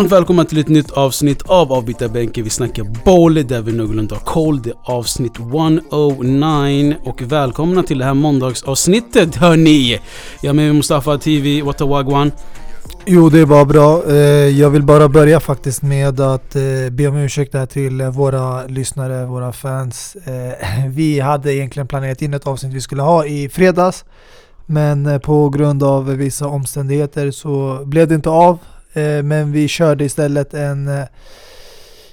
Varmt välkomna till ett nytt avsnitt av Avbytarbänken. Vi snackar boll där vi någorlunda har koll. Det är avsnitt 109 och välkomna till det här måndagsavsnittet hörni! Jag är med Mustafa TV, What a Wagwan. Jo, det är bara bra. Eh, jag vill bara börja faktiskt med att eh, be om ursäkt här till eh, våra lyssnare, våra fans. Vi hade egentligen planerat in ett avsnitt vi skulle ha i fredags. Men på grund av vissa omständigheter så blev det inte av. Eh, men vi körde istället en eh,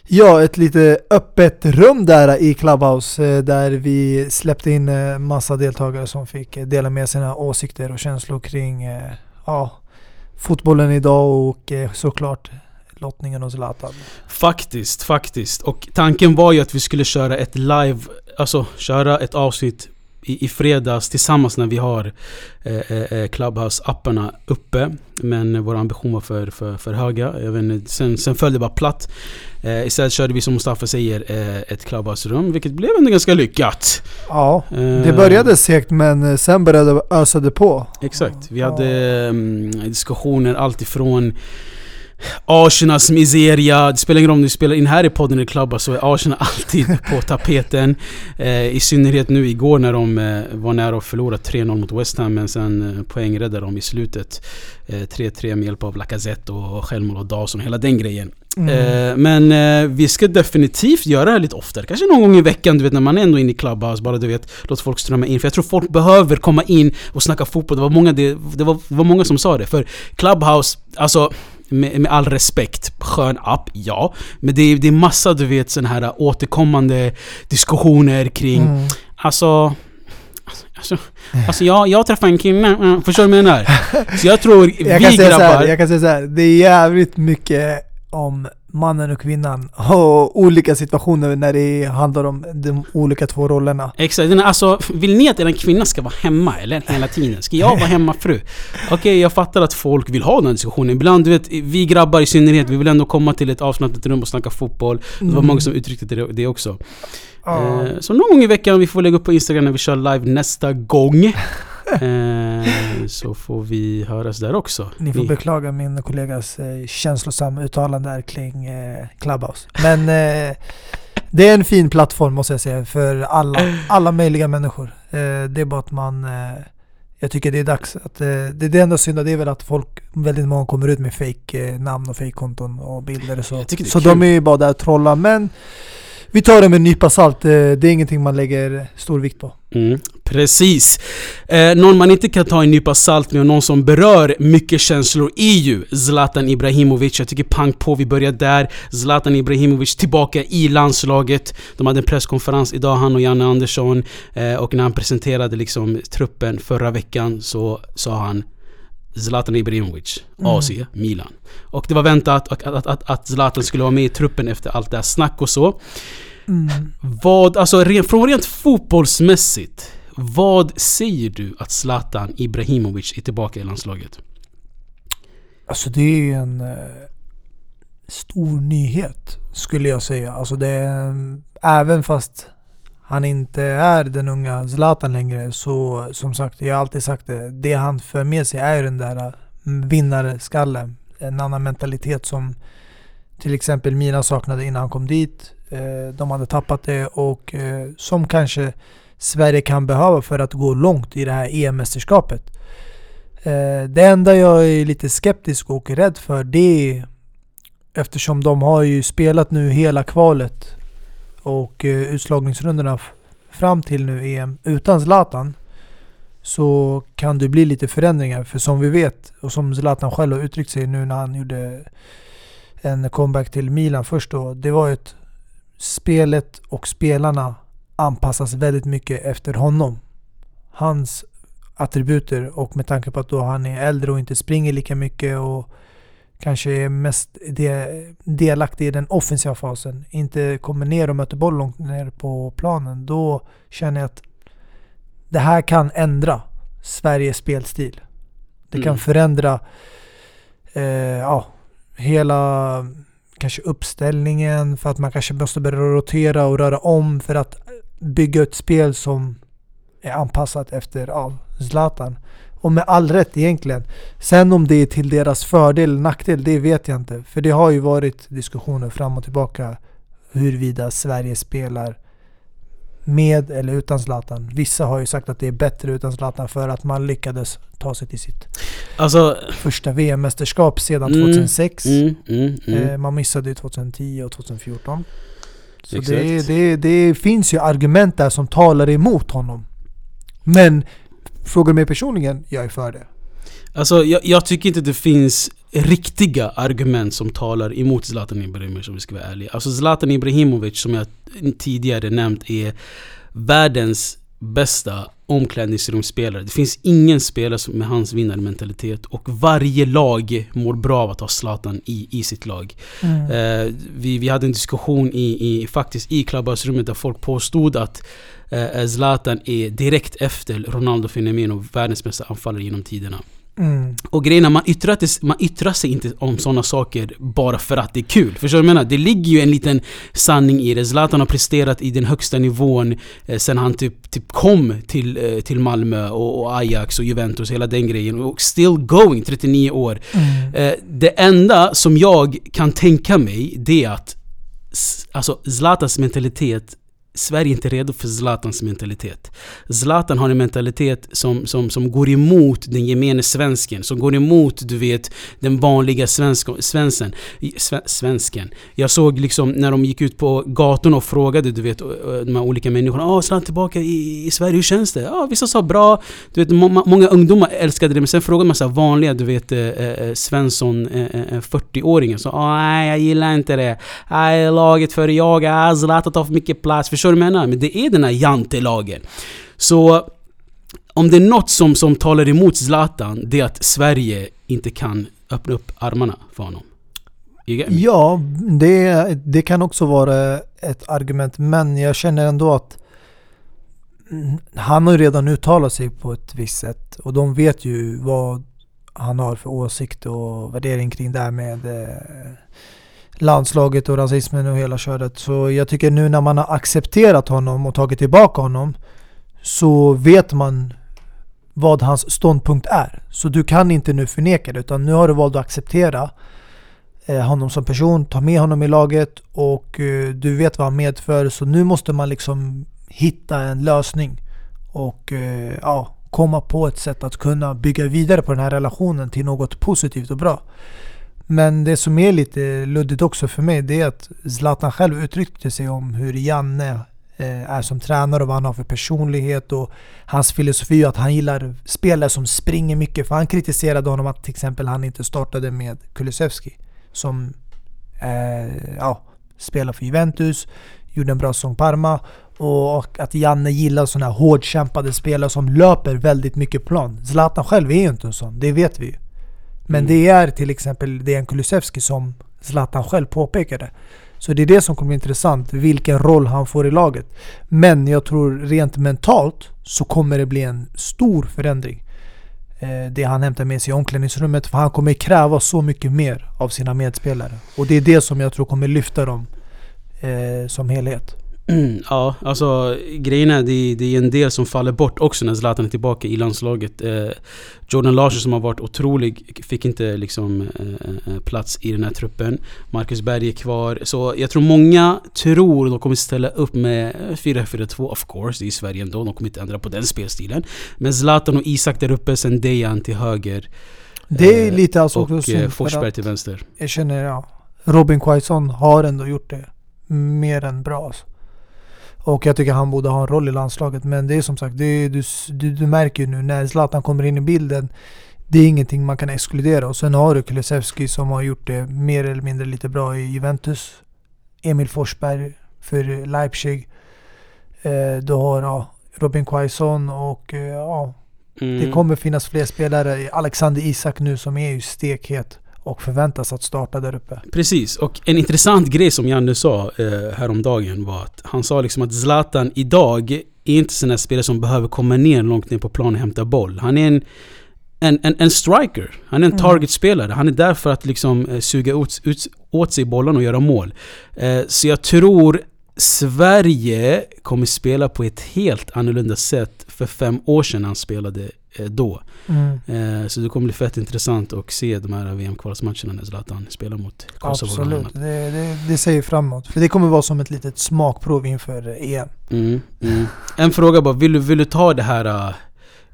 Ja, ett lite öppet rum där i Clubhouse eh, där vi släppte in massa deltagare som fick dela med sina åsikter och känslor kring ja, fotbollen idag och såklart lottningen och Zlatan. Faktiskt, faktiskt. Och tanken var ju att vi skulle köra ett live, alltså köra ett avsnitt i, i fredags tillsammans när vi har eh, eh, eh, Clubhouse-apparna uppe. Men vår ambition var för, för, för höga. Jag vet inte, sen, sen föll det bara platt. Eh, istället körde vi som Mustafa säger eh, ett Clubhouse-rum, vilket blev ändå ganska lyckat. Ja, det började segt men sen började det ösa det på. Exakt. Vi hade um, diskussioner alltifrån Arsenals miseria, det spelar ingen roll om du spelar in här i podden eller klubbar så är Arsenal alltid på tapeten. Eh, I synnerhet nu igår när de eh, var nära att förlora 3-0 mot West Ham men sen eh, poängräddade de i slutet. 3-3 eh, med hjälp av Lacazette och självmål och Dawson, hela den grejen. Mm. Eh, men eh, vi ska definitivt göra det här lite oftare. Kanske någon gång i veckan, du vet när man är ändå inne i Clubhouse. Bara du vet, låt folk strömma in. För jag tror folk behöver komma in och snacka fotboll. Det var många, det, det var, det var många som sa det. För Clubhouse, alltså med, med all respekt, skön app, ja. Men det är, det är massa du vet sådana här återkommande diskussioner kring, mm. alltså Alltså, alltså jag, jag träffade en kille, förstår du vad jag menar? Så jag tror jag vi grabbar... Här, jag kan säga så här, det är jävligt mycket om mannen och kvinnan och olika situationer när det handlar om de olika två rollerna. Exakt, alltså vill ni att en kvinna ska vara hemma eller hela tiden? Ska jag vara hemmafru? Okej, okay, jag fattar att folk vill ha den diskussionen. Ibland, du vet, vi grabbar i synnerhet, vi vill ändå komma till ett avslappnat rum och snacka fotboll. Det var mm. många som uttryckte det, också. Ah. så någon gång i veckan, vi får lägga upp på Instagram när vi kör live nästa gång. Eh, så får vi höras där också. Ni får Ni. beklaga min kollegas eh, känslosamma uttalande där kring eh, Clubhouse. Men eh, det är en fin plattform måste jag säga för alla, alla möjliga människor. Eh, det är bara att man eh, jag tycker det är dags att det, det enda synda det är väl att folk, väldigt många kommer ut med fake namn och fake konton och bilder och så. Så de är ju bara där och trollar men vi tar det med en nypa salt. Det är ingenting man lägger stor vikt på. Mm, precis. Eh, någon man inte kan ta en nypa salt med och någon som berör mycket känslor är ju Zlatan Ibrahimovic. Jag tycker pang på, vi börjar där. Zlatan Ibrahimovic tillbaka i landslaget. De hade en presskonferens idag, han och Janne Andersson. Eh, och när han presenterade liksom truppen förra veckan så sa han Zlatan Ibrahimovic, AC, mm. Milan. Och det var väntat att, att, att, att Zlatan skulle vara med i truppen efter allt det här snack och så. Mm. Vad, alltså från rent fotbollsmässigt, vad säger du att Zlatan Ibrahimovic är tillbaka i landslaget? Alltså det är en eh, stor nyhet skulle jag säga. Alltså det är, även fast han inte är den unga Zlatan längre så som sagt, jag har alltid sagt det. Det han för med sig är den där mm, vinnarskallen. En annan mentalitet som till exempel Mina saknade innan han kom dit. Eh, de hade tappat det och eh, som kanske Sverige kan behöva för att gå långt i det här EM-mästerskapet. Eh, det enda jag är lite skeptisk och rädd för det är eftersom de har ju spelat nu hela kvalet och eh, utslagningsrundorna fram till nu EM utan Zlatan så kan det bli lite förändringar. För som vi vet och som Zlatan själv har uttryckt sig nu när han gjorde en comeback till Milan först då. Det var ju ett spelet och spelarna anpassas väldigt mycket efter honom. Hans attributer och med tanke på att då han är äldre och inte springer lika mycket och kanske är mest delaktig i den offensiva fasen, inte kommer ner och möter boll långt ner på planen, då känner jag att det här kan ändra Sveriges spelstil. Det kan mm. förändra eh, ja, hela kanske uppställningen för att man kanske måste börja rotera och röra om för att bygga ett spel som är anpassat efter ja, Zlatan. Och med all rätt egentligen. Sen om det är till deras fördel eller nackdel, det vet jag inte. För det har ju varit diskussioner fram och tillbaka huruvida Sverige spelar med eller utan Zlatan. Vissa har ju sagt att det är bättre utan Zlatan för att man lyckades ta sig till sitt Alltså, första VM-mästerskap sedan Mm, 2006. mm, mm, mm. Eh, man missade ju 2010 och 2014. Så det, det, det finns ju argument där som talar emot honom. Men frågar du mig personligen, jag är för det. Alltså jag, jag tycker inte det finns riktiga argument som talar emot Zlatan Ibrahimovic om vi ska vara ärliga. Alltså Zlatan Ibrahimovic som jag tidigare nämnt är världens bästa omklädningsrumsspelare. Det finns ingen spelare som med hans vinnarmentalitet och varje lag mår bra av att ha Zlatan i, i sitt lag. Eh, vi, vi hade en diskussion i, i, faktiskt i klubbhusrummet där folk påstod att eh, Zlatan är direkt efter Ronaldo Fenomeno världens bästa anfallare genom tiderna. Mm. Och grejen är, man yttrar, man yttrar sig inte om sådana saker bara för att det är kul. Förstår du vad jag menar? Det ligger ju en liten sanning i det. Zlatan har presterat i den högsta nivån eh, sen han typ, typ kom till, eh, till Malmö och, och Ajax och Juventus, hela den grejen. Och still going, 39 år. Mm. Eh, det enda som jag kan tänka mig, det är att alltså Zlatans mentalitet Sverige är inte redo för Zlatans mentalitet. Zlatan har en mentalitet som, som, som går emot den gemene svensken. Som går emot, du vet, den vanliga svensk, svensken. Sve, svensken. Jag såg liksom när de gick ut på gatorna och frågade, du vet, de här olika människorna. Ja, Zlatan tillbaka i, i Sverige, hur känns det? Ja, vissa sa bra. Du vet, må, många ungdomar älskade det, men sen frågade man så här vanliga, du vet, eh, eh, eh Svensson, eh, eh, eh 40-åringar Så ah, nej, jag gillar inte det. Nej, laget före jag. Ah, Zlatan tar för mycket plats. Förstår Förstår du vad jag menar? Men det är den här jantelagen. Så om det är något som, som talar emot Zlatan, det är att Sverige inte kan öppna upp armarna för honom. Ja, det, det kan också vara ett argument. Men jag känner ändå att han har ju redan uttalat sig på ett visst sätt. Och de vet ju vad han har för åsikt och värdering kring det här med eh, landslaget och rasismen och hela köret. Så jag tycker nu när man har accepterat honom och tagit tillbaka honom så vet man vad hans ståndpunkt är. Så du kan inte nu förneka det utan nu har du valt att acceptera eh, honom som person, ta med honom i laget och eh, du vet vad han medför. Så nu måste man liksom hitta en lösning och eh, ja, komma på ett sätt att kunna bygga vidare på den här relationen till något positivt och bra. Men det som är lite luddigt också för mig det är att Zlatan själv uttryckte sig om hur Janne eh, är som tränare och vad han har för personlighet och hans filosofi och att han gillar spelare som springer mycket. För han kritiserade honom att till exempel han inte startade med Kulusevski som eh, ja, spelar för Juventus, gjorde en bra säsong Parma och att Janne gillar sådana här hårdkämpade spelare som löper väldigt mycket plan. Zlatan själv är ju inte en sån, det vet vi ju. Men Mm. det är till exempel Dejan Kulusevski som Zlatan själv påpekade. Så det är det som kommer bli intressant, vilken roll han får i laget. Men jag tror rent mentalt så kommer det bli en stor förändring. Eh, det han hämtar med sig i omklädningsrummet, för han kommer kräva så mycket mer av sina medspelare. Och det är det som jag tror kommer lyfta dem eh, som helhet. Mm, ja, alltså grejen är det, det är en del som faller bort också när Zlatan är tillbaka i landslaget. Eh, Jordan Larsson som har varit otrolig fick inte liksom eh, eh, plats i den här truppen. Marcus Berg är kvar. Så jag tror många tror de kommer ställa upp med 4-4-2 of course. Det är Sverige ändå, de kommer inte ändra på den spelstilen. Men Zlatan och Isak där uppe, sen Dejan till höger. Det är Eh, lite alltså Och också eh, synd för Forsberg till vänster. jag känner, ja, Robin Quaison har ändå gjort det mer än bra. Alltså. Och jag tycker han borde ha en roll i landslaget. Men det är som sagt, är, du, du, du märker ju nu när Zlatan kommer in i bilden. Det är ingenting man kan exkludera. Och sen har du Kulusevski som har gjort det mer eller mindre lite bra i Juventus. Emil Forsberg för Leipzig. Eh, du har ja, Robin Quaison och eh, ja, Mm. det kommer finnas fler spelare. Alexander Isak nu som är ju stekhet och förväntas att starta där uppe. Precis, och en intressant grej som Janne sa eh, häromdagen var att han sa liksom att Zlatan idag är inte sån här spelare som behöver komma ner långt ner på plan och hämta boll. Han är en, en, en, en striker. Han är en Mm. targetspelare. Han är där för att liksom eh, suga ut, ut, åt sig bollen och göra mål. Eh, så jag tror Sverige kommer spela på ett helt annorlunda sätt för fem år sedan när han spelade då. Mm. Eh, så det kommer bli fett intressant att se de här VM-kvalsmatcherna när Zlatan spelar mot Kosovo. Absolut, det, det, det säger framåt. För det kommer vara som ett litet smakprov inför EM. Mm, mm. En fråga bara, vill du, vill du ta det här... äh,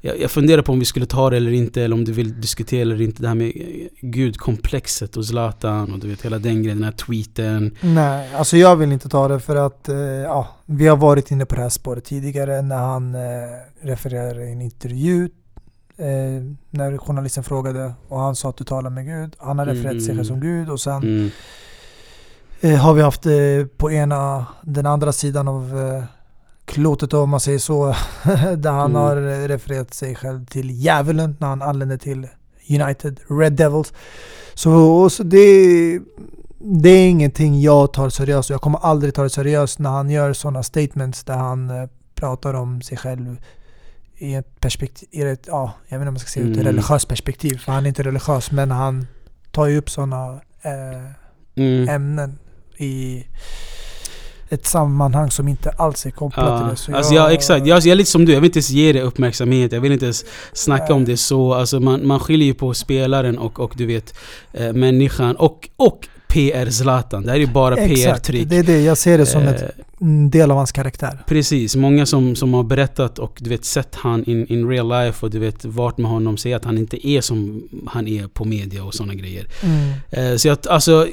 jag, jag funderar på om vi skulle ta det eller inte, eller om du vill diskutera eller inte. Det här med eh, gudkomplexet och Zlatan och du vet hela den grejen, den här tweeten. Nej, alltså jag vill inte ta det för att eh, ja, vi har varit inne på det här spåret tidigare när han eh, refererar i en intervju eh, när journalisten frågade och han sa att du talar med Gud. Han har refererat sig själv som Gud och sen Mm. eh, har vi haft eh, på ena, den andra sidan av eh, klotet om man säger så, där han Mm. har refererat sig själv till djävulen när han anlände till United Red Devils. Så, så det, det är ingenting jag tar seriöst och jag kommer aldrig ta det seriöst när han gör sådana statements där han eh, pratar om sig själv i ett perspektiv, i ett, ja, jag vet inte om man ska säga ut ett Mm. religiöst perspektiv, för han är inte religiös, men han tar ju upp sådana eh, Mm. ämnen i ett sammanhang som inte alls är kopplat till Ja, det. Så alltså jag, exakt, jag, jag är lite som du, jag vill inte ens ge det uppmärksamhet, jag vill inte ens snacka om det så. Alltså man, man skiljer ju på spelaren och, och du vet eh, människan och, och PR Zlatan. Det här är ju bara PR-trick. det är det. Jag ser det som Eh, en del av hans karaktär. Precis, många som, som har berättat och du vet sett han in, in real life och du vet varit med honom säger att han inte är som han är på media och sådana grejer. Mm. Eh, så jag, alltså,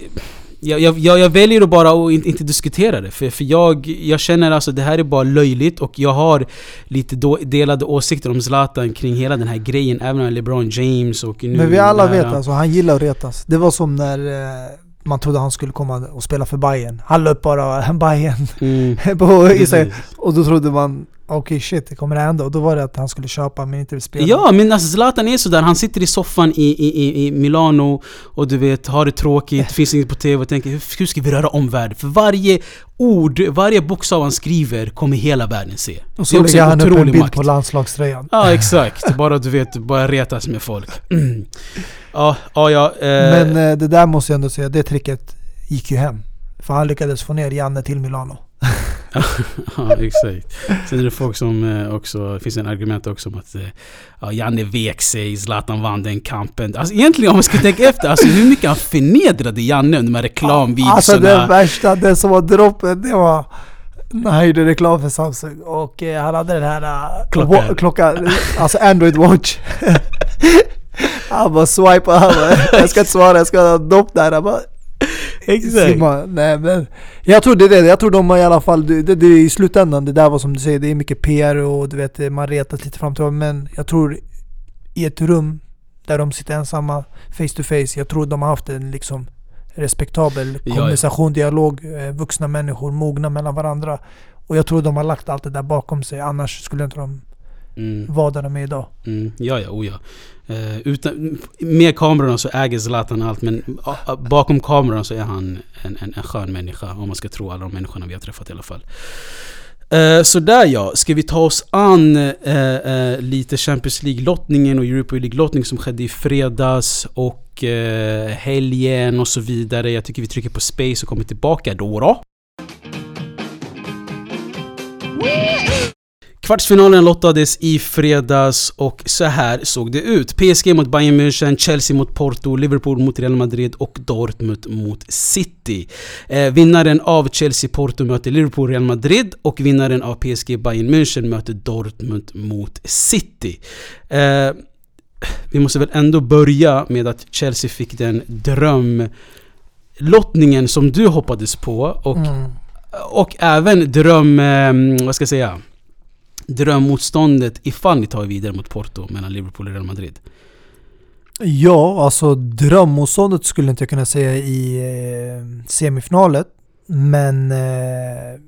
jag, jag, jag väljer att bara in, inte diskutera det. För, för jag, jag känner alltså det här är bara löjligt och jag har lite då, delade åsikter om Zlatan kring hela den här grejen. Även med LeBron James och nu... Men vi alla vet alltså, han gillar att retas. Det var som när eh, man trodde han skulle komma och spela för Bayern. Han upp bara Bayern Mm, på. Instagram. Och då trodde man, okej shit, det kommer det hända. Och då var det att han skulle köpa men inte vill spela. Ja, men alltså Zlatan är sådär. Han sitter i soffan i, i, i, Milano och du vet, har det tråkigt, finns inget på TV och tänker hur, hur ska vi röra om världen? För varje ord, varje bokstav han skriver kommer hela världen se. och så lägger han upp en bild makt. på landslagströjan. Ja, exakt. Bara du vet, bara retas med folk. Mm. Ja, ja, ja. Eh, Men eh, det där måste jag ändå säga, det tricket gick ju hem. För han lyckades få ner Janne till Milano. ja, exakt. Sen är det folk som eh, också, det finns en argument också om att eh, ja, Janne vek sig, Zlatan vann den kampen. Alltså egentligen om man ska tänka efter, alltså hur mycket han förnedrade Janne under de här reklamvideorna. Alltså det värsta, det som var droppen, det var när han gjorde reklam för Samsung och eh, han hade den här Klockan. klockan, alltså Android watch. han bara swipade, han bara, jag ska inte svara, jag ska ha dopp där. Han bara, Exakt. simma. Nej men, jag tror det jag tror de har i alla fall, det, det, i slutändan, det där var som du säger, det är mycket PR och du vet, man retas lite fram till men jag tror i ett rum där de sitter ensamma, face to face, jag tror de har haft en liksom respektabel ja. kommunikation, dialog, eh, vuxna människor, mogna mellan varandra. Och jag tror de har lagt allt det där bakom sig, annars skulle inte de Mm, där de är idag. mm, ja, ja, oh ja. Eh, utan, med kamerorna så äger Zlatan allt men bakom kameran så är han en, en, en skön människa. Om man ska tro alla de människorna vi har träffat i alla fall. Uh, så där ja, ska vi ta oss an eh, eh, lite Champions League-lottningen och Europa League-lottning som skedde i fredags och eh, helgen och så vidare. Jag tycker vi trycker på space och kommer tillbaka då. då. Kvartsfinalen lottades i fredags och så här såg det ut. PSG mot Bayern München, Chelsea mot Porto, Liverpool mot Real Madrid och Dortmund mot City. Eh, vinnaren av Chelsea-Porto möter Liverpool Real Madrid och vinnaren av PSG Bayern München möter Dortmund mot City. Eh, vi måste väl ändå börja med att Chelsea fick den drömlottningen som du hoppades på och Mm. och även dröm... Eh, vad ska jag säga? Drömmotståndet ifall ni tar er vidare mot Porto mellan Liverpool och Real Madrid. Ja, alltså drömmotståndet skulle inte jag kunna säga i eh, semifinalet. Men eh,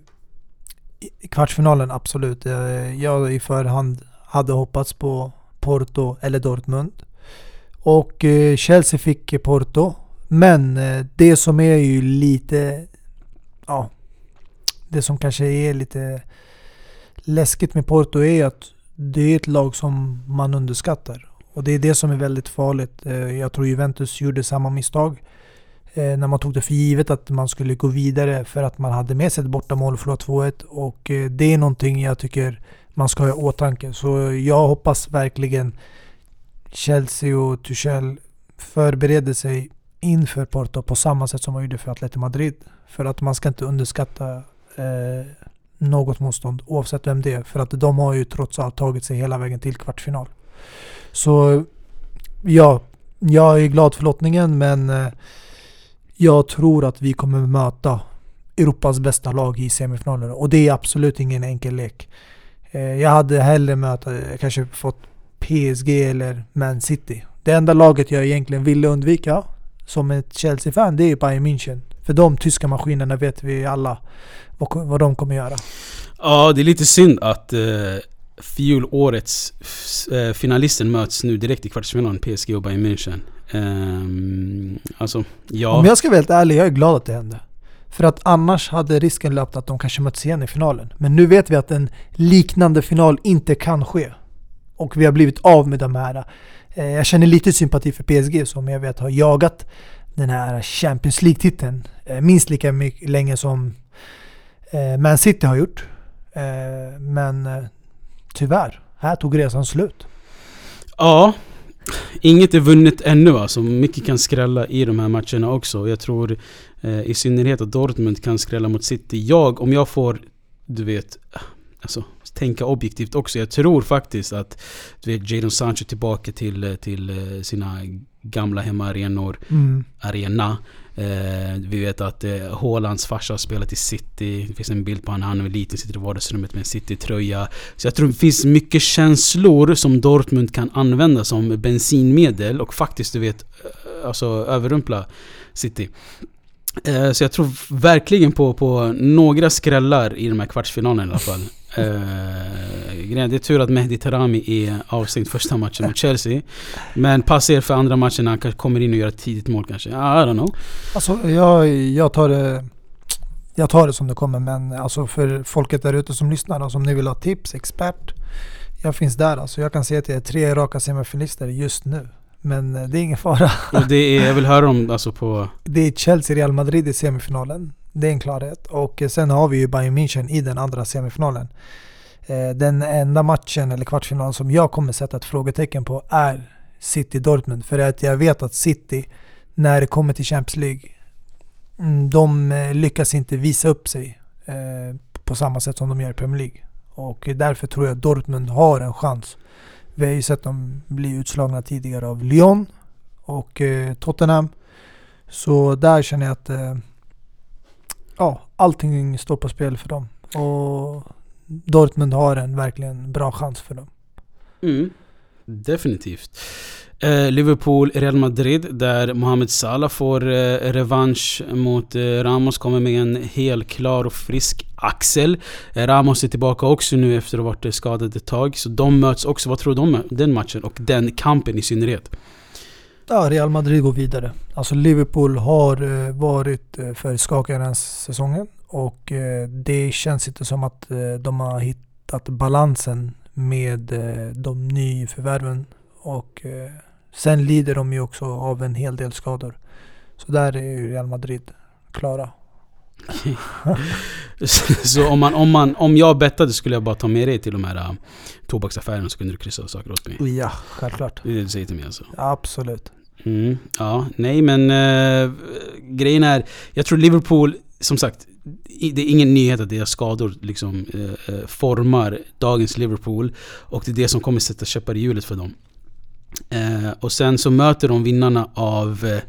i kvartsfinalen absolut. Eh, jag i förhand hade hoppats på Porto eller Dortmund. Och eh, Chelsea fick Porto. Men eh, det som är ju lite... Ja. Det som kanske är lite läskigt med Porto är att det är ett lag som man underskattar. Och det är det som är väldigt farligt. Eh, jag tror Juventus gjorde samma misstag. Eh, när man tog det för givet att man skulle gå vidare för att man hade med sig ett bortamål och förlora 2-1. Och eh, det är någonting jag tycker man ska ha i åtanke. Så jag hoppas verkligen Chelsea och Tuchel förbereder sig inför Porto på samma sätt som man gjorde för Atletico Madrid. För att man ska inte underskatta eh, något motstånd oavsett vem det är. För att de har ju trots allt tagit sig hela vägen till kvartsfinal. Så ja, jag är glad för lottningen men eh, jag tror att vi kommer möta Europas bästa lag i semifinalen. Och det är absolut ingen enkel lek. Eh, jag hade hellre mött, kanske fått PSG eller Man City. Det enda laget jag egentligen ville undvika som ett Chelsea-fan, det är Bayern München. För de tyska maskinerna vet vi alla vad, vad de kommer göra. Ja, det är lite synd att uh, fjolårets uh, finalisten möts nu direkt i kvartsfinalen, PSG och Bayern München. Um, alltså, ja. Om jag ska vara helt ärlig, jag är glad att det hände. För att annars hade risken löpt att de kanske möts igen i finalen. Men nu vet vi att en liknande final inte kan ske. Och vi har blivit av med de här. Eh, jag känner lite sympati för PSG som jag vet har jagat den här Champions League-titeln eh, minst lika mycket länge som eh, Man City har gjort. Eh, men tyvärr, här tog resan slut. Ja, Inget är vunnet ännu alltså. Mycket kan skrälla i de här matcherna också. Jag tror eh, i synnerhet att Dortmund kan skrälla mot City. Jag, om jag får, du vet, alltså, tänka objektivt också. Jag tror faktiskt att du vet, Jadon Sancho tillbaka till, till sina gamla hemmaarenor. Mm. Arena. Eh, vi vet att eh, Haalands farsa har spelat i City. Det finns en bild på honom när han är liten, sitter i vardagsrummet med en City-tröja. Så jag tror det finns mycket känslor som Dortmund kan använda som bensinmedel och faktiskt du vet, eh, alltså överrumpla City. Eh, så jag tror verkligen på, på några skrällar i de här kvartsfinalerna i alla fall. Uh, det är tur att Mehdi Tarami är avstängd första matchen mot Chelsea. Men passa er för andra matchen, han kommer in och gör ett tidigt mål kanske. I don't know. Alltså jag, jag tar det... Jag tar det som det kommer men alltså för folket där ute som lyssnar, alltså om ni vill ha tips, expert. Jag finns där alltså. Jag kan säga att jag är tre raka semifinalister just nu. Men eh, det är ingen fara. Och det är, jag vill höra om alltså på... Det är Chelsea-Real Madrid i semifinalen. Det är en klarhet. Och sen har vi ju Bayern München i den andra semifinalen. Eh, den enda matchen eller kvartsfinalen som jag kommer sätta ett frågetecken på är City-Dortmund. För att jag vet att City, när det kommer till Champions League, mm, de eh, lyckas inte visa upp sig eh, på samma sätt som de gör i Premier League. Och därför tror jag att Dortmund har en chans. Vi har ju sett dem bli utslagna tidigare av Lyon och Tottenham. Så där känner jag att ja, allting står på spel för dem. Och Dortmund har en verkligen bra chans för dem. Mm, definitivt. Eh, Liverpool, Real Madrid där Mohamed Salah får eh, revansch mot eh, Ramos. Kommer med en helt klar och frisk axel. Eh, Ramos är tillbaka också nu efter att ha varit skadad ett tag. Så de möts också. Vad tror du om den matchen och den kampen i synnerhet? Ja, Real Madrid går vidare. Alltså Liverpool har eh, varit eh, för skakiga den säsongen och eh, det känns inte som att de har hittat balansen med de nyförvärven och sen lider de ju också av en hel del skador. Så där är ju Real Madrid klara. så om, man, om, man, om jag bettade skulle jag bara ta med dig till de här uh, tobaksaffärerna så kunde du kryssa saker åt mig? Ja, självklart. Det är det du säger till mig alltså? Absolut. Mm, ja, nej men uh, grejen är, jag tror Liverpool, som sagt, det är ingen nyhet att deras skador liksom uh, formar dagens Liverpool. Och det är det som kommer sätta käppar i hjulet för dem. Uh, och sen så möter de vinnarna av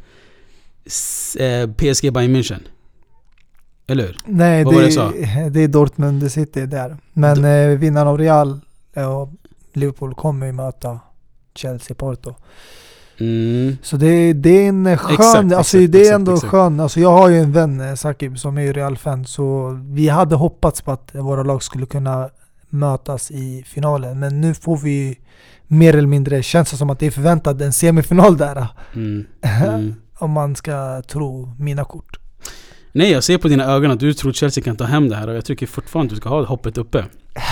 PSG Bayern München. Eller hur? Nej, Vad det, var det, det är Dortmund City där. Men Do eh, vinnaren av Real och Liverpool kommer ju möta Chelsea Porto. Mm. Så det, det är en skön, exakt, alltså exakt, det är exakt, ändå skön, alltså jag har ju en vän eh, Sakib som är Real-fan så vi hade hoppats på att våra lag skulle kunna mötas i finalen. Men nu får vi mer eller mindre, känns det som att det är förväntat en semifinal där. Mm. Mm. Om man ska tro mina kort. Nej, jag ser på dina ögon att du tror Chelsea kan ta hem det här och jag tycker fortfarande att du ska ha hoppet uppe.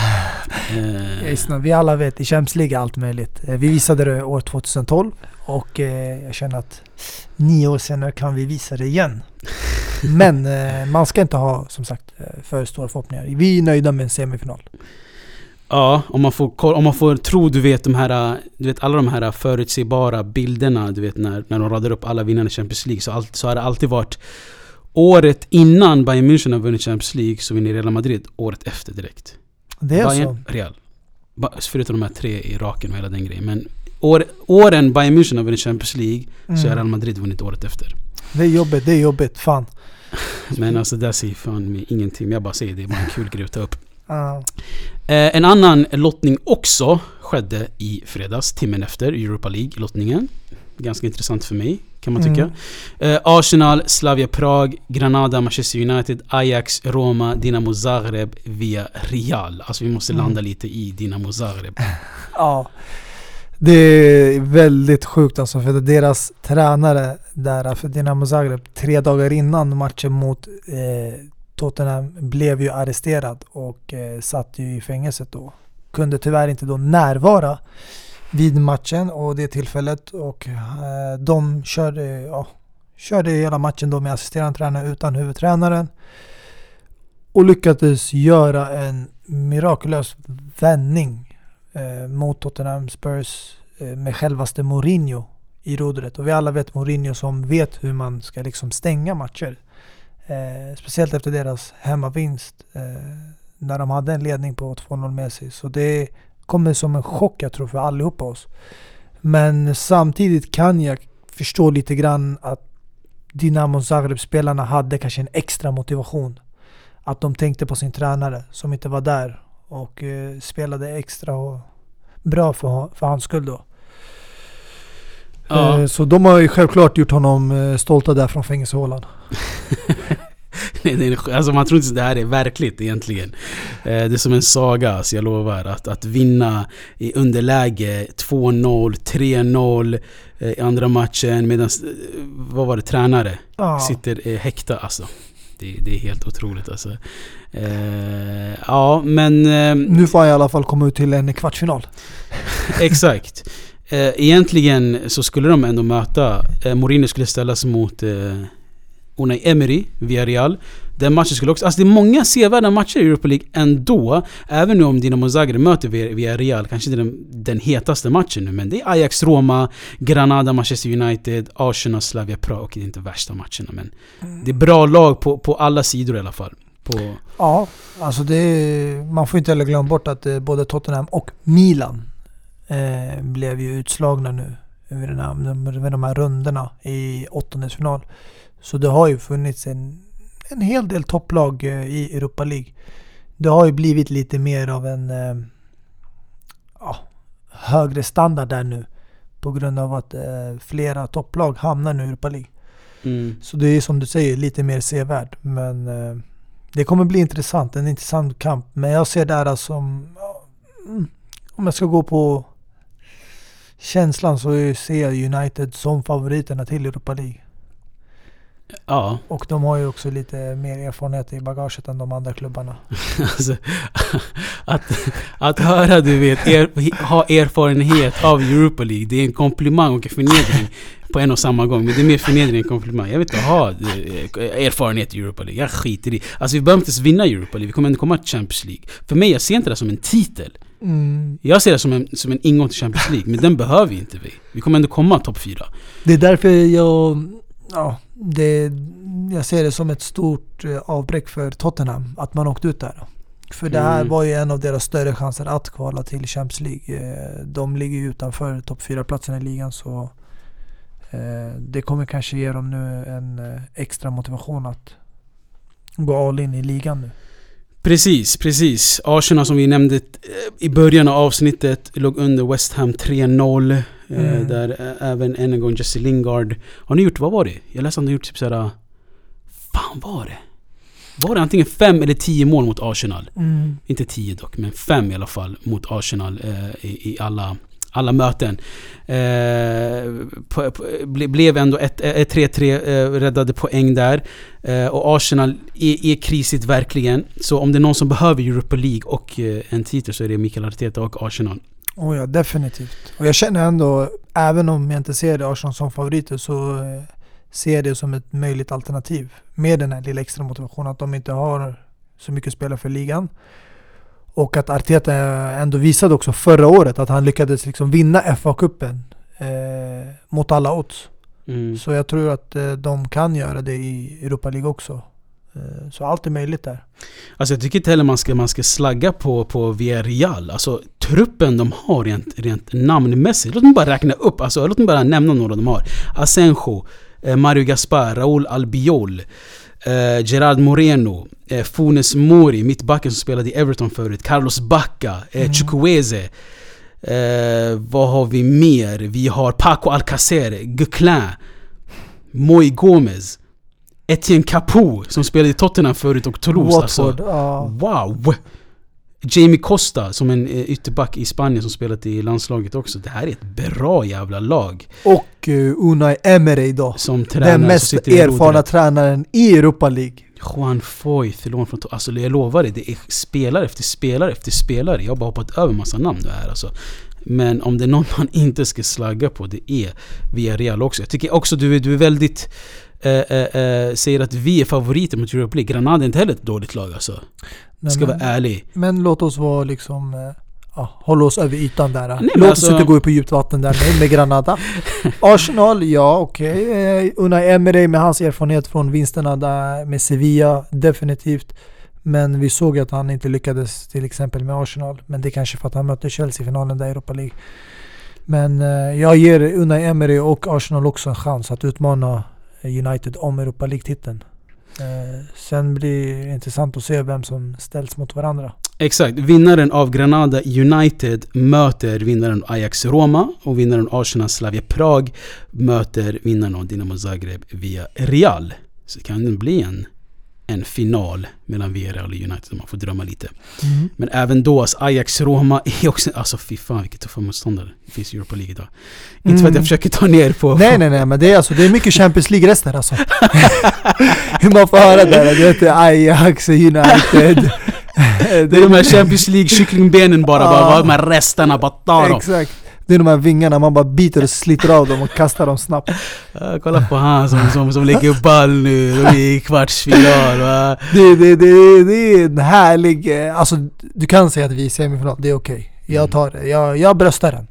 Eh, vi alla vet, i Champions League är allt möjligt. Eh, Vi visade det år 2012 och eh, jag känner att nio år senare kan vi visa det igen. Men man ska inte ha, som sagt, för stora förhoppningar. Vi är nöjda med en semifinal. Ja, om man, får, om man får tro du vet de här, du vet alla de här förutsägbara bilderna, du vet när, när de radar upp alla vinnande i Champions League, så, allt, så har det alltid varit Året innan Bayern München har vunnit Champions League så vinner Real Madrid året efter direkt. Det är Bayern, så. Real. Förutom de här tre i raken och hela den grejen. Men år, åren Bayern München har vunnit Champions League så har Real Mm. Madrid vunnit året efter. Det är jobbigt, det är jobbigt. Fan. Men alltså det säger fan mig ingenting. Jag bara säger det, är bara en kul grej att ta upp. Eh, en annan lottning också skedde i fredags, timmen efter Europa League-lottningen. Ganska intressant för mig, kan man tycka. Mm. Eh, Arsenal, Slavia Prag, Granada, Manchester United, Ajax, Roma, Dinamo Zagreb via Real. Alltså vi måste Mm. landa lite i Dinamo Zagreb. Ja. Det är väldigt sjukt alltså för deras tränare där för Dinamo Zagreb tre dagar innan matchen mot eh, Tottenham blev ju arresterad och eh, satt ju i fängelset då. Kunde tyvärr inte då närvara vid matchen och det tillfället och eh, de körde, eh, ja, körde hela matchen då med assisterande tränare utan huvudtränaren och lyckades göra en mirakulös vändning eh, mot Tottenham Spurs eh, med självaste Mourinho i rodret. Och vi alla vet Mourinho som vet hur man ska liksom stänga matcher. Eh, speciellt efter deras hemmavinst eh, när de hade en ledning på 2-0 med sig. Så det kommer som en chock jag tror för allihopa oss. Men samtidigt kan jag förstå lite grann att Dinamo Zagreb-spelarna hade kanske en extra motivation. Att de tänkte på sin tränare som inte var där och eh, spelade extra och bra för, för hans skull då. Ja. Eh, så de har ju självklart gjort honom eh, stolta där från fängelsehålan. Nej, det är, alltså man tror inte att det här är verkligt egentligen. Eh, det är som en saga, så jag lovar. Att, att vinna i underläge 2-0, 3-0 eh, i andra matchen medan, vad var det, tränare Ja. sitter eh, häktad. Alltså, det, det är helt otroligt alltså. Eh, ja, men... Eh, Nu får han i alla fall komma ut till en kvartsfinal. Exakt. Eh, egentligen så skulle de ändå möta, eh, Mourinho skulle ställas mot eh, Unai Emery via Real. Den matchen skulle också, alltså det är många sevärda matcher i Europa League ändå. Även nu om Dinamo Zagreb möter via, Real, kanske inte den, den hetaste matchen nu. Men det är Ajax, Roma, Granada, Manchester United, Arsenal, Slavia Prag. Och det är inte värsta matcherna men det är bra lag på, på alla sidor i alla fall. På, Ja, alltså det är, man får inte heller glömma bort att eh, både Tottenham och Milan eh, blev ju utslagna nu över den här, med de här rundorna i åttondelsfinal. Så det har ju funnits en, en hel del topplag eh, i Europa League. Det har ju blivit lite mer av en eh, ja, högre standard där nu. På grund av att eh, flera topplag hamnar nu i Europa League. mm. Så det är som du säger lite mer sevärd. Men det kommer bli intressant. En intressant kamp. Men jag ser det här som... mm, Om jag ska gå på känslan så ser jag United som favoriterna till Europa League. Ja, Och de har ju också lite mer erfarenhet i bagaget än de andra klubbarna. Alltså, att, att höra du vet, er, ha erfarenhet av Europa League, det är en komplimang och en förnedring på en och samma gång. Men det är mer förnedring än komplimang. Jag vill inte ha eh, erfarenhet i Europa League. Jag skiter i Alltså vi behöver inte ens vinna Europa League. Vi kommer ändå komma till Champions League. För mig, jag ser inte det som en titel. Mm. Jag ser det som en, som en ingång till Champions League. Men den behöver vi inte vi. Vi kommer ändå komma topp fyra. Det är därför jag... Ja, det, jag ser det som ett stort eh, avbräck för Tottenham att man åkte ut där. För det här Mm. var ju en av deras större chanser att kvala till Champions League. Eh, De ligger ju utanför topp 4-platsen i ligan så eh, det kommer kanske ge dem nu en extra motivation att gå all in i ligan nu. Precis, precis. Arsenal som vi nämnde i början av avsnittet låg under West Ham 3-0. Eh, Mm. Där eh, även än en gång Jesse Lingard. Har ni gjort, vad var det? Jag läste att han gjort typ såhär... Fan var det? Var det antingen fem eller tio mål mot Arsenal? Mm. Inte tio dock, men fem i alla fall mot Arsenal eh, i, i alla, alla möten. Eh, på, på, ble, blev ändå ett, ett 3-3 eh, räddade poäng där. Eh, och Arsenal är, är krisigt verkligen. Så om det är någon som behöver Europa League och eh, en titel så är det Mikael Arteta och Arsenal. Oh ja, definitivt. Och jag känner ändå, även om jag inte ser Arsenal som favoriter så eh, ser jag det som ett möjligt alternativ. Med den här lilla extra motivationen att de inte har så mycket spelare för ligan. Och att Arteta ändå visade också förra året att han lyckades liksom vinna FA-cupen eh, mot alla odds. Mm. Så jag tror att eh, de kan göra det i Europa League också. Eh, så allt är möjligt där. Alltså jag tycker inte heller man ska, man ska slagga på, på Villarreal. Alltså truppen de har rent, rent namnmässigt. Låt mig bara räkna upp, alltså låt mig bara nämna några de har. Asenjo, eh, Mario Gaspar, Raúl Albiol, eh, Gerard Moreno, eh, Funes Mori, mittbacken som spelade i Everton förut, Carlos Bacca, eh, Mm. Chukwueze. Eh, vad har vi mer? Vi har Paco Alcacer, Guclin, Moi Gomez, Etienne Capoue som spelade i Tottenham förut och Toulouse. Watford, Alltså, ja. wow! Jamie Costa som en eh, ytterback i Spanien som spelat i landslaget också. Det här är ett bra jävla lag. Och uh, Unai Emery då. Som tränare Den mest erfarna tränaren i Europa League. Juan Foyth, lån från... Alltså jag lovar dig, det är spelare efter spelare efter spelare. Jag har bara hoppat över massa namn nu här alltså. Men om det är någon man inte ska slagga på, det är Villarreal också. Jag tycker också du är, du är väldigt... Eh, eh, eh, säger att vi är favoriter mot Europa League. Granada är inte heller ett dåligt lag alltså. Nej, ska men, vara ärlig. men låt oss vara liksom... eh, Ja, hålla oss över ytan där. men Låt alltså- oss inte gå på djupt vatten där med, med Granada. Arsenal, ja okej. Eh, Unai Emery med hans erfarenhet från vinsterna där med Sevilla, definitivt. Men vi såg att han inte lyckades till exempel med Arsenal. Men det är kanske för att han mötte Chelsea i finalen där i Europa League. Men jag ger Unai Emery och Arsenal också en chans att utmana United om Europa League-titeln. Eh, sen blir det intressant att se vem som ställs mot varandra. Exakt. Vinnaren av Granada United möter vinnaren av Ajax Roma och vinnaren av Arsenal Slavia Prag möter vinnaren av Dinamo Zagreb via Real. Så det kan bli en, en final mellan Villarreal och United om man får drömma lite. Men även då, alltså Ajax Roma är också... Alltså fy fan vilka tuffa motståndare det finns i Europa League idag. Inte för att Mm. jag försöker ta ner på... Nej nej nej men det är alltså, det är mycket Champions League-rester alltså. Hur man får höra det heter Ajax, United. Det är de här Champions League kycklingbenen bara, bara Ah. de här resterna, bara ta dem. Exakt. Det är de här vingarna, man bara biter och sliter av dem och kastar dem snabbt. Ja, kolla på han som, som, som lägger ball nu, de är i kvartsfinal va. Det, det, det, det är en härlig, eh, alltså du kan säga att vi är semifinal, det är okej. Jag Mm. tar det, jag, jag bröstar den.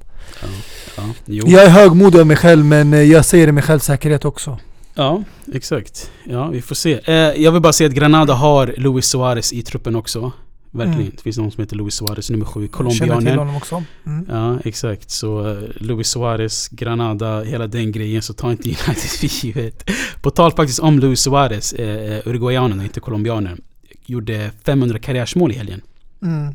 Ja, jo. Jag är högmodig av mig själv men eh, jag säger det med självsäkerhet också. Ja, exakt. Ja, vi får se. Eh, jag vill bara säga att Granada har Luis Suarez i truppen också. Verkligen. Mm. Det finns någon som heter Luis Suarez, nummer sju, Jag Känner till colombianen. honom också. Mm. Ja, exakt. Så uh, Luis Suarez, Granada, hela den grejen. Så ta inte United för givet. På tal faktiskt om Luis Suarez, eh, uruguayanen och inte colombianen. Gjorde 500 karriärsmål i helgen. Mm.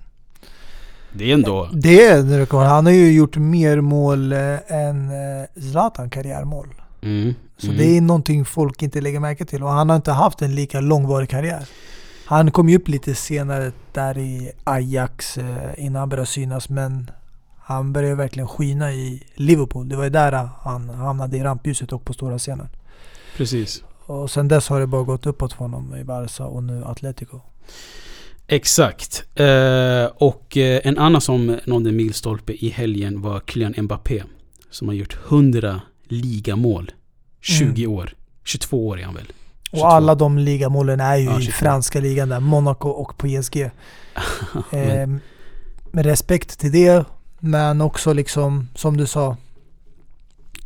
Det är ändå... Det är en rekord. Han har ju gjort mer mål eh, än eh, Zlatan karriärmål. Mm, Så mm. det är någonting folk inte lägger märke till. Och han har inte haft en lika långvarig karriär. Han kom ju upp lite senare där i Ajax eh, innan han började synas. Men han började verkligen skina i Liverpool. Det var ju där han hamnade i rampljuset och på stora scenen. Precis. Och sen dess har det bara gått uppåt för honom i Barca och nu Atletico. Exakt. Eh, och eh, en annan som nådde milstolpe i helgen var Kylian Mbappé. Som har gjort 100 ligamål. 20 år. 22 år är han väl? 22. Och alla de ligamålen är ju Ja, i 22. franska ligan där, Monaco och PSG. Eh, med respekt till det, men också liksom som du sa.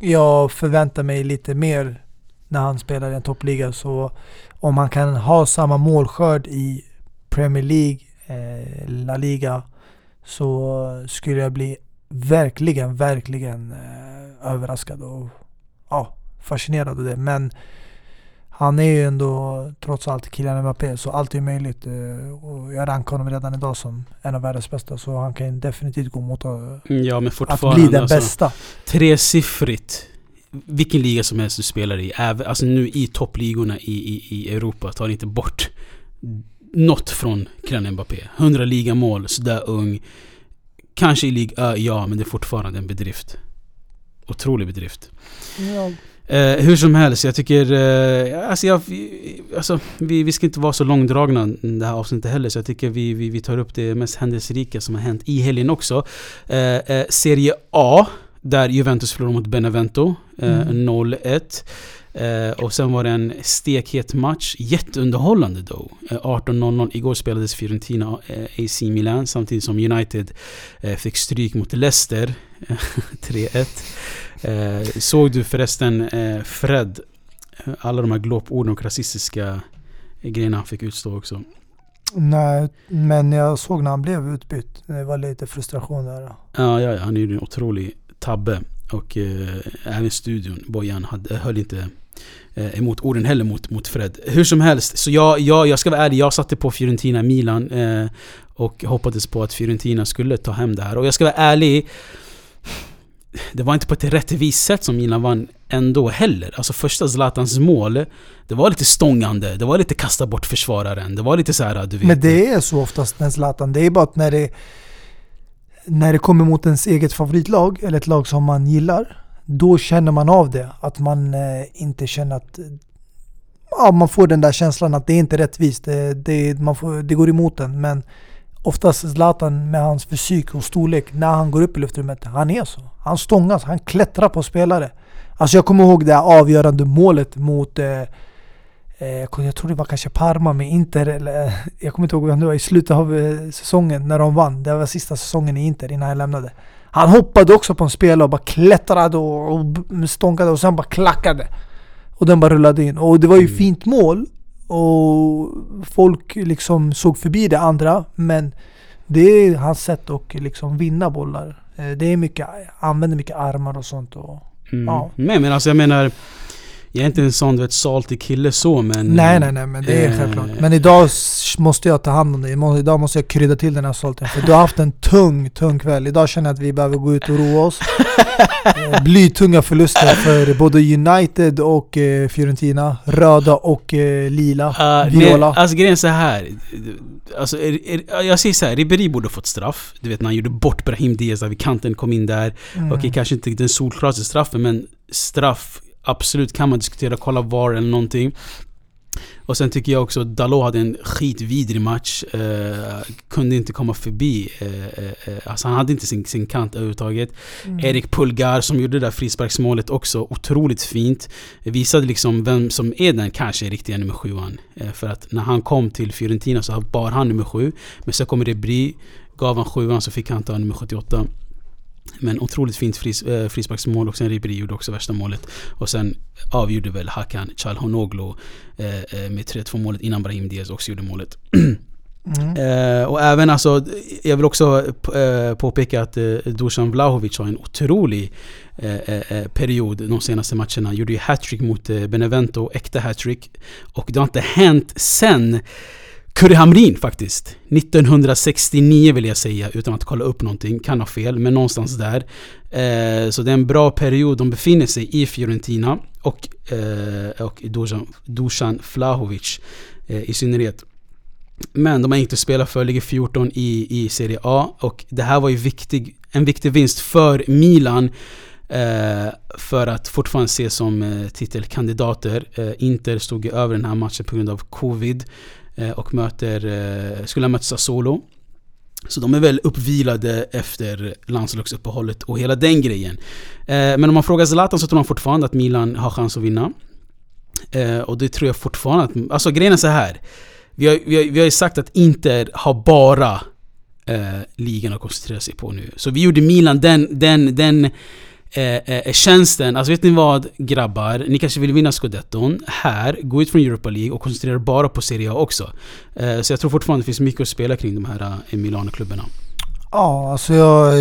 Jag förväntar mig lite mer när han spelar i en toppliga. Så om han kan ha samma målskörd i Premier League, eh, La Liga, så skulle jag bli verkligen, verkligen eh, överraskad och ja, fascinerad av det. Men han är ju ändå trots allt Kylian Mbappé så allt är möjligt. eh, Och jag rankar honom redan idag som en av världens bästa. Så han kan definitivt gå mot att, ja men att bli den alltså, bästa. Tresiffrigt. Vilken liga som helst du spelar i. Även, alltså nu i toppligorna i, i, i Europa. Tar inte bort något från Kylian Mbappé. 100 ligamål, sådär ung. Kanske i Ligue ja, men det är fortfarande en bedrift. Otrolig bedrift. Ja. Eh, hur som helst, jag tycker... Eh, alltså jag, alltså, vi, vi ska inte vara så långdragna det här avsnittet heller, så jag tycker vi, vi, vi tar upp det mest händelserika som har hänt i helgen också. Eh, eh, Serie A, där Juventus förlorade mot Benevento, eh, Mm. 0-1. Eh, och sen var det en stekhet match, jätteunderhållande då. Eh, 18.00, igår spelades Fiorentina eh, AC Milan samtidigt som United eh, fick stryk mot Leicester, eh, 3-1. Eh, såg du förresten eh, Fred, eh, alla de här glåporden och rasistiska grejerna han fick utstå också? Nej, men jag såg när han blev utbytt. Det var lite frustration där. Ja, ja, ja han är ju en otrolig tabbe. Och eh, även studion, Bojan, hade, höll inte eh, emot orden heller mot, mot Fred. Hur som helst, så jag, jag, jag ska vara ärlig, jag satte på Fiorentina Milan eh, och hoppades på att Fiorentina skulle ta hem det här. Och jag ska vara ärlig, det var inte på ett rättvist sätt som Milan vann ändå heller. Alltså första Zlatans mål, det var lite stångande, det var lite kasta bort försvararen, det var lite så här, du vet. Men det är så oftast med Zlatan. Det är bara att när det, när det kommer mot ens eget favoritlag, eller ett lag som man gillar, då känner man av det. Att man eh, inte känner att... Ja, man får den där känslan att det är inte rättvist. Det, det, man får, det går emot en. Men oftast Zlatan med hans fysik och storlek, när han går upp i luftrummet, han är så. Han stångas, han klättrar på spelare. Alltså jag kommer ihåg det avgörande målet mot eh, eh, jag tror det var kanske Parma med Inter, eller eh, jag kommer inte ihåg vem det var, i slutet av eh, säsongen när de vann. Det var sista säsongen i Inter innan jag lämnade. Han hoppade också på en spelare och bara klättrade och, och stånkade och sen bara klackade. Och den bara rullade in. Och det var ju Mm. fint mål. Och folk liksom såg förbi det andra. Men det är hans sätt att liksom vinna bollar. Eh, Det är mycket, använder mycket armar och sånt. Och, Mm. Ja. Men, men alltså jag menar, jag är inte en sån du vet, salty kille så men... nej nej nej men det är eh, självklart. Men idag måste jag ta hand om det. Må- Idag måste jag krydda till den här salten. För du har haft en tung, tung kväll. Idag känner jag att vi behöver gå ut och roa oss. Eh, Blytunga förluster för både United och eh, Fiorentina. Röda och eh, lila. Uh, Viola. nej, alltså grejen är så här. Alltså, är, är, jag säger så här, Ribéry borde fått straff. Du vet när han gjorde bort Brahim Diaz vid kanten, kom in där. Mm. Okej, kanske inte den solklaraste straffen, men straff, absolut kan man diskutera, kolla VAR eller någonting. Och sen tycker jag också att Dalot hade en skitvidrig match. Eh, kunde inte komma förbi. Eh, eh, eh, alltså han hade inte sin, sin kant överhuvudtaget. Mm. Erik Pulgar som gjorde det där frisparksmålet också, otroligt fint. Visade liksom vem som är den kanske riktiga nummer sjuan. Eh, För att när han kom till Fiorentina så bar han nummer sju. Men så kom Rebri, gav han sjuan så fick han ta nummer 78. Men otroligt fint fris, eh, frisparksmål och sen Ribéry gjorde också värsta målet. Och sen avgjorde väl Hakan Çalhanoğlu eh, eh, med 3-2 målet innan Brahim Diaz också gjorde målet. Mm. Eh, och även alltså, jag vill också eh, påpeka att eh, Dusan Vlahovic har en otrolig eh, eh, period de senaste matcherna. Gjorde ju hattrick mot Benevento, äkta hattrick. Och det har inte hänt sen Kurre Hamrin faktiskt. 1969 vill jag säga utan att kolla upp någonting. Kan ha fel, men någonstans där. Eh, så det är en bra period de befinner sig i Fiorentina. Och, eh, och Dusan, Dusan Flahovic eh, i synnerhet. Men de har inte spelat för, ligger 14 i, i Serie A och det här var ju viktig, en viktig vinst för Milan eh, för att fortfarande ses som eh, titelkandidater. Eh, Inter stod ju över den här matchen på grund av Covid Eh, och möter, eh, skulle ha mött Sassuolo. Så de är väl uppvilade efter landslagsuppehållet och hela den grejen. Eh, men om man frågar Zlatan så tror han fortfarande att Milan har chans att vinna. Och det tror jag fortfarande att... Alltså grejen är så här. Vi har, vi, har, vi har ju sagt att Inter har bara eh, ligan att koncentrera sig på nu. Så vi gjorde Milan den, den, den Eh, eh, eh, tjänsten. Alltså vet ni vad grabbar? Ni kanske vill vinna scudetton här, gå ut från Europa League och koncentrera bara på Serie A också. Eh, så jag tror fortfarande det finns mycket att spela kring de här eh, Milano-klubbarna. Ja, alltså jag,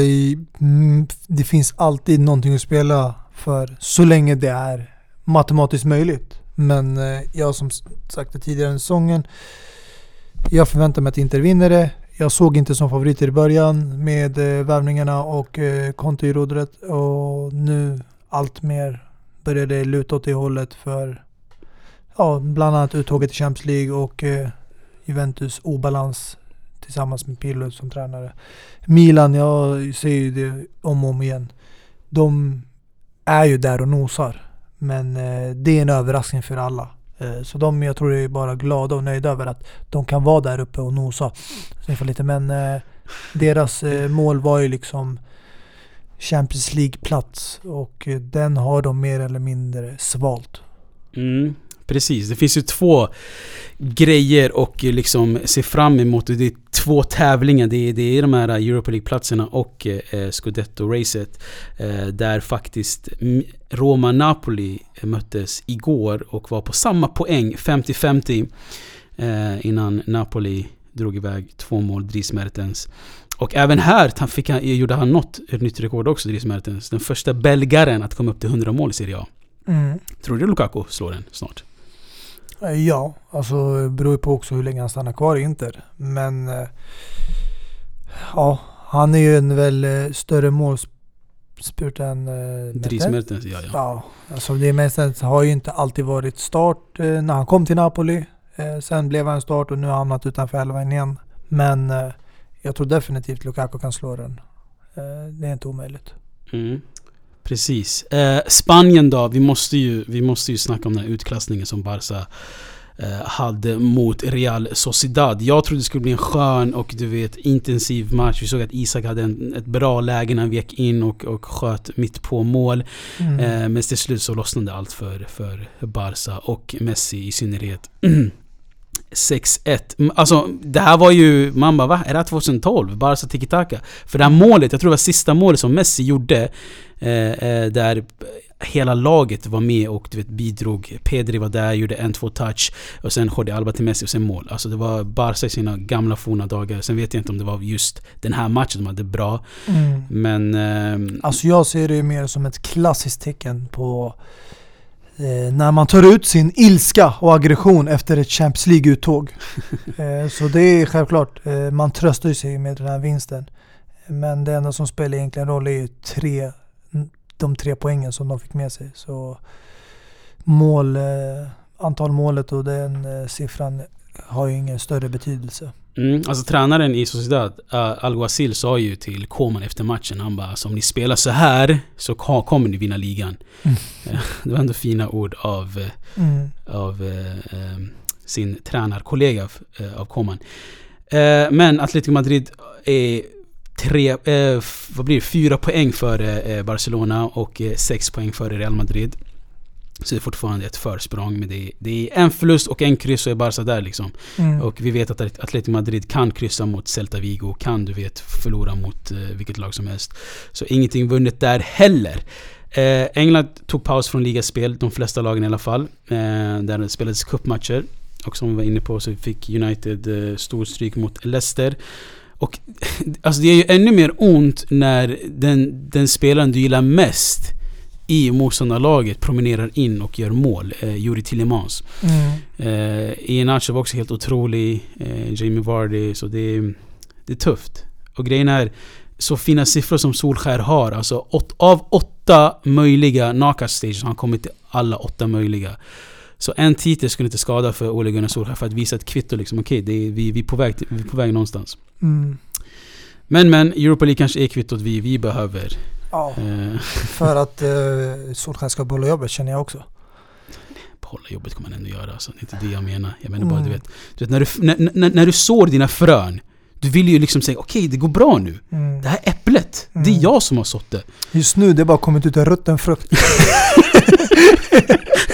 mm, det finns alltid någonting att spela för så länge det är matematiskt möjligt. Men eh, jag som sagt tidigare under säsongen, jag förväntar mig att Inter vinner det. Jag såg inte som favoriter i början med eh, värvningarna och eh, Conte i rodret och nu allt mer börjar det luta åt det hållet för ja, bland annat uttåget i Champions League och eh, Juventus obalans tillsammans med Pirlo som tränare. Milan, jag säger ju det om och om igen. De är ju där och nosar. Men eh, det är en överraskning för alla. Eh, så de, jag tror är bara glada och nöjda över att de kan vara där uppe och nosa. Sniffa lite. Men eh, deras eh, mål var ju liksom Champions League-plats och den har de mer eller mindre svalt. Mm, precis, det finns ju två grejer och liksom se fram emot. Det är två tävlingar. Det är, det är de här Europa League-platserna och eh, Scudetto-racet. Eh, där faktiskt Roma-Napoli möttes igår och var på samma poäng, 50-50. Eh, innan Napoli drog iväg två mål, Dries Mertens. Och även här fick han, gjorde han något ett nytt rekord också, Dries Mertens. Den första belgaren att komma upp till 100 mål i Serie A. Mm. Tror du Lukaku slår den snart? Eh, ja, alltså det beror ju på också hur länge han stannar kvar i Inter. Men eh, ja, han är ju en väl eh, större målspurt än Dries Mertens. Ja, ja. ja, alltså det Mertens har ju inte alltid varit start när han kom till Napoli. Sen blev han start och nu har han hamnat utanför elvan igen. Men jag tror definitivt Lukaku kan slå den. Det är inte omöjligt. Mm. Precis. Eh, Spanien då, vi måste, ju, vi måste ju snacka om den här utklassningen som Barca eh, hade mot Real Sociedad. Jag trodde det skulle bli en skön och du vet intensiv match. Vi såg att Isak hade en, ett bra läge när han vek in och, och sköt mitt på mål. Mm. Eh, men till slut så lossnade allt för, för Barca och Messi i synnerhet. 6-1. Alltså det här var ju, man bara va? Är det här 2012? Barca tiki-taka? För det här målet, jag tror det var sista målet som Messi gjorde där hela laget var med och du vet, bidrog. Pedri var där, gjorde en, två touch. Och sen Jordi Alba till Messi och sen mål. Alltså det var Barca i sina gamla forna dagar. Sen vet jag inte om det var just den här matchen de hade bra. Mm. Men... Eh, alltså jag ser det mer som ett klassiskt tecken på eh, när man tar ut sin ilska och aggression efter ett Champions League-uttåg. eh, så det är självklart, eh, man tröstar sig med den här vinsten. Men det enda som spelar egentligen roll är ju tre de tre poängen som de fick med sig. Så mål, eh, antal målet och den eh, siffran har ju ingen större betydelse. Mm, alltså tränaren i Sociedad, uh, Alguacil, sa ju till Koman efter matchen, han bara alltså, om ni spelar så här så kommer ni vinna ligan. Mm. det var ändå fina ord av, mm. av uh, sin tränarkollega av Koman. men Atletico Madrid är tre, eh, vad blir det, fyra poäng före eh, Barcelona och eh, sex poäng före Real Madrid. Så det är fortfarande ett försprång. Men det är, det är en förlust och en kryss och är Barca där liksom. Mm. Och vi vet att Atletico Madrid kan kryssa mot Celta Vigo. Kan du vet förlora mot eh, vilket lag som helst. Så ingenting vunnet där heller. Eh, England tog paus från ligaspel, de flesta lagen i alla fall. Eh, där det spelades cupmatcher. Och som vi var inne på så fick United eh, stor stryk mot Leicester. Och alltså det är ju ännu mer ont när den, den spelaren du gillar mest i motståndarlaget promenerar in och gör mål. Eh, Juri Tillemans. Mm. Eh, Iheanacho var också helt otrolig. Eh, Jamie Vardy. Så det, det är tufft. Och grejen är, så fina siffror som Solskär har. Alltså åt, av åtta möjliga knockout stages har han kommit till alla åtta möjliga. Så en titel skulle inte skada för Ole Gunnar Solskjaer för att visa ett kvitto liksom. Okej, okay, vi, vi, är på väg, vi är på väg någonstans. Mm. Men men, Europa League kanske är kvittot vi, vi behöver. Ja, uh. för att uh, Solskjaer ska behålla jobbet känner jag också. Behålla jobbet kommer han ändå göra. Alltså. Det är inte det jag menar. Jag menar mm. bara du vet, du vet när, du, när, när, när du sår dina frön du vill ju liksom säga okej, okay, det går bra nu. Mm. Det här äpplet, mm. det är jag som har sått det. Just nu, det har bara kommit ut en rutten frukt.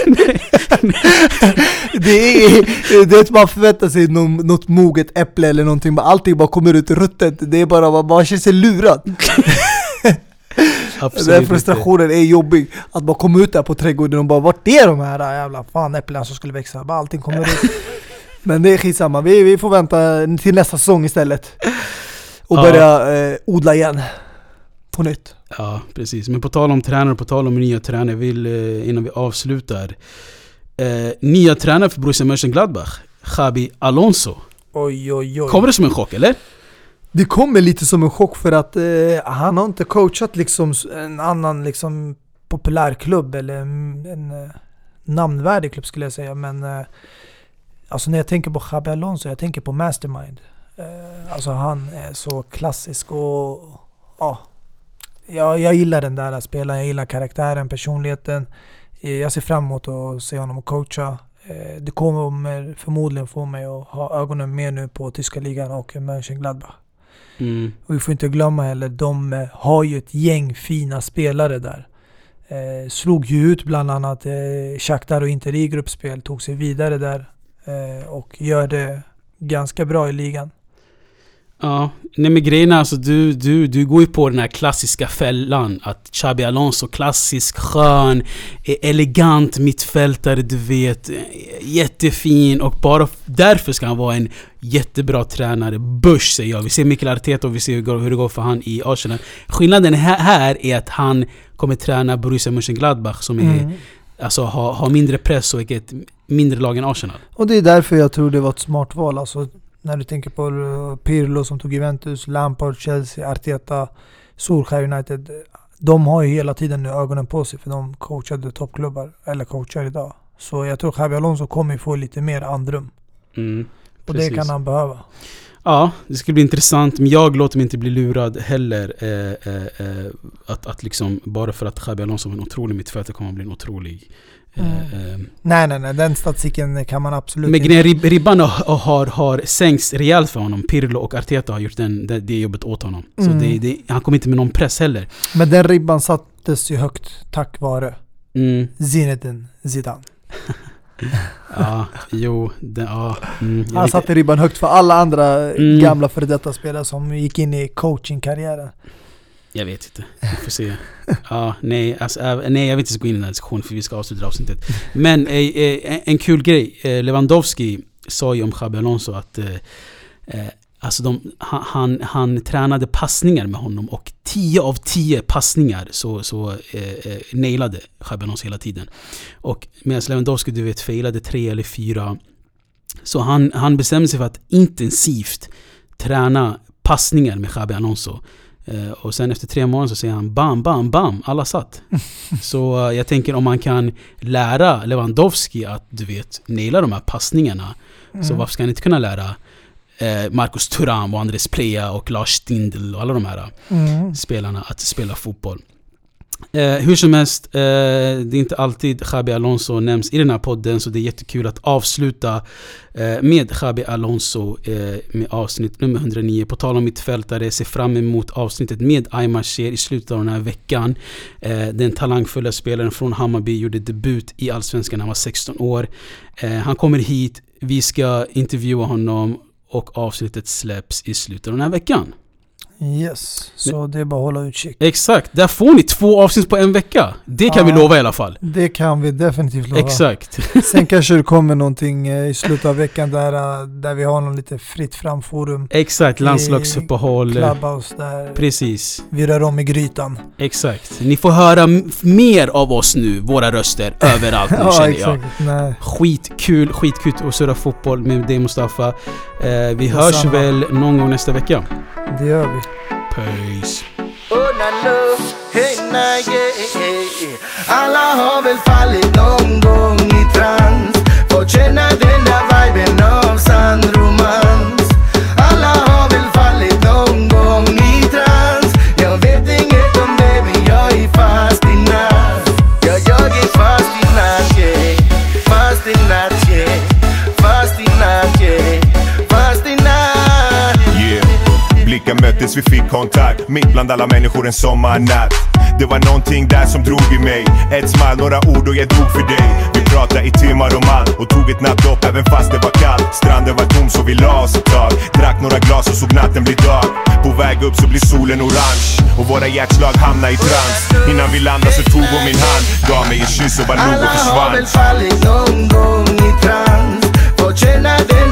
det är, det är att man förväntar sig något, något moget äpple eller någonting, allting bara kommer ut ruttet. Det är bara, man, man känner sig lurad. Den frustrationen är jobbig. Att bara komma ut där på trädgården och bara Vart är de här jävla fan äpplena som skulle växa? Bara allting kommer ut. Men det är skitsamma, vi, vi får vänta till nästa säsong istället. Och börja eh, odla igen. På nytt. Ja, precis. Men på tal om tränare, på tal om nya tränare, jag vill eh, innan vi avslutar. Eh, nya tränare för Borussia Mönchengladbach, Xabi Alonso. Oj, oj, oj. Kommer det som en chock, eller? Det kommer lite som en chock för att eh, han har inte coachat liksom en annan liksom populärklubb eller en, en eh, namnvärdig klubb skulle jag säga. Men eh, alltså när jag tänker på Xabi Alonso, jag tänker på Mastermind. Eh, alltså han är så klassisk och ja. Jag, jag gillar den där spelaren, jag gillar karaktären, personligheten. Eh, jag ser fram emot att se honom coacha. Eh, det kommer förmodligen få mig att ha ögonen mer nu på tyska ligan och Mönchengladbach. Mm. Och vi får inte glömma heller, de har ju ett gäng fina spelare där. Eh, slog ju ut bland annat eh, Shakhtar och Inter i gruppspel, tog sig vidare där eh, och gör det ganska bra i ligan. Ja, nej men grejen är alltså du, du, du går ju på den här klassiska fällan att Xabi Alonso, klassisk, skön, elegant mittfältare, du vet, jättefin och bara därför ska han vara en jättebra tränare. Bush säger jag. Vi ser Mikael Arteta och vi ser hur det går för han i Arsenal. Skillnaden här är att han kommer träna Borussia Mönchengladbach som är mm. Alltså har, har mindre press och ett mindre lag än Arsenal. Och det är därför jag tror det var ett smart val. Alltså, när du tänker på Pirlo som tog Juventus, Lampard, Chelsea, Arteta, Solskjaer United. De har ju hela tiden nu ögonen på sig för de coachade toppklubbar, eller coachar idag. Så jag tror Xabi Alonso kommer få lite mer andrum. Mm, och det kan han behöva. Ja, det ska bli intressant. Men jag låter mig inte bli lurad heller. Eh, eh, eh, att, att liksom, bara för att Xabi Alonso är en otrolig mittfältare kommer han bli en otrolig Mm. Nej, nej, nej. Den statistiken kan man absolut men inte... Men ribban har, har, har sänkts rejält för honom. Pirlo och Arteta har gjort den, det, det jobbet åt honom. Mm. Så det, det, han kommer inte med någon press heller. Men den ribban sattes ju högt tack vare mm. Zinedine Zidane. ja, jo, det, ja. Mm, han satte ribban högt för alla andra mm. gamla före detta spelare som gick in i coachingkarriären. Jag vet inte. Vi får se. Ja, nej, alltså, äh, nej, jag vill inte ens gå in i den här diskussionen för vi ska avsluta avsnittet. Men eh, eh en kul grej. Eh, Lewandowski sa ju om Xabi Alonso att eh, eh alltså de, han, han tränade passningar med honom och 10 av 10 passningar så, så eh, nailade Xabi Alonso hela tiden. Och medan Lewandowski du vet failade tre eller fyra så han, han bestämde sig för att intensivt träna passningar med Xabi Alonso. Eh, och sen efter tre månader så säger han bam, bam, bam, alla satt. så eh, jag tänker om man kan lära Lewandowski att du vet, naila de här passningarna. Mm. Så varför ska han inte kunna lära eh, Marcus Thuram och Andres Plea och Lars Stindl och alla de här mm. spelarna att spela fotboll. Eh, hur som helst, eh, det är inte alltid Xabi Alonso nämns i den här podden så det är jättekul att avsluta eh, med Xabi Alonso eh, med avsnitt nummer 109. På tal om mittfältare, ser fram emot avsnittet med Aymar Sher i slutet av den här veckan. Eh, den talangfulla spelaren från Hammarby gjorde debut i Allsvenskan när han var 16 år. Eh, han kommer hit, vi ska intervjua honom och avsnittet släpps i slutet av den här veckan. Yes, så det är bara att hålla utkik. Exakt, där får ni två avsnitt på en vecka. Det kan ja, vi lova i alla fall. Det kan vi definitivt lova. Exakt. Sen kanske det kommer någonting eh, i slutet av veckan där, eh, där vi har någon lite fritt fram forum. Exakt, landslagsuppehåll. Clubhouse där. Precis. Vi rör om i grytan. Exakt. Ni får höra mer av oss nu, våra röster, överallt nu ja, känner exakt. jag. Nej. Skitkul, skitkul att surra fotboll med dig Mustafa. Eh, vi hörs Samma. väl någon gång nästa vecka. Det gör vi. Peace. Alla har väl fallit någon gång i trans. Fått känna den där viben av sann romans Möttes, vi fick kontakt. Mitt bland alla människor en sommarnatt. Det var någonting där som drog i mig. Ett smile, några ord och jag dog för dig. Vi pratade i timmar om allt och tog ett nattdopp även fast det var kallt. Stranden var tom så vi la oss ett tag. Drack några glas och såg natten bli dag. På väg upp så blir solen orange och våra hjärtslag hamnar i trans. Innan vi landade så tog hon min hand Gav mig en kyss och bara log och försvann Alla har väl fallit någon gång i trans. Fått känna den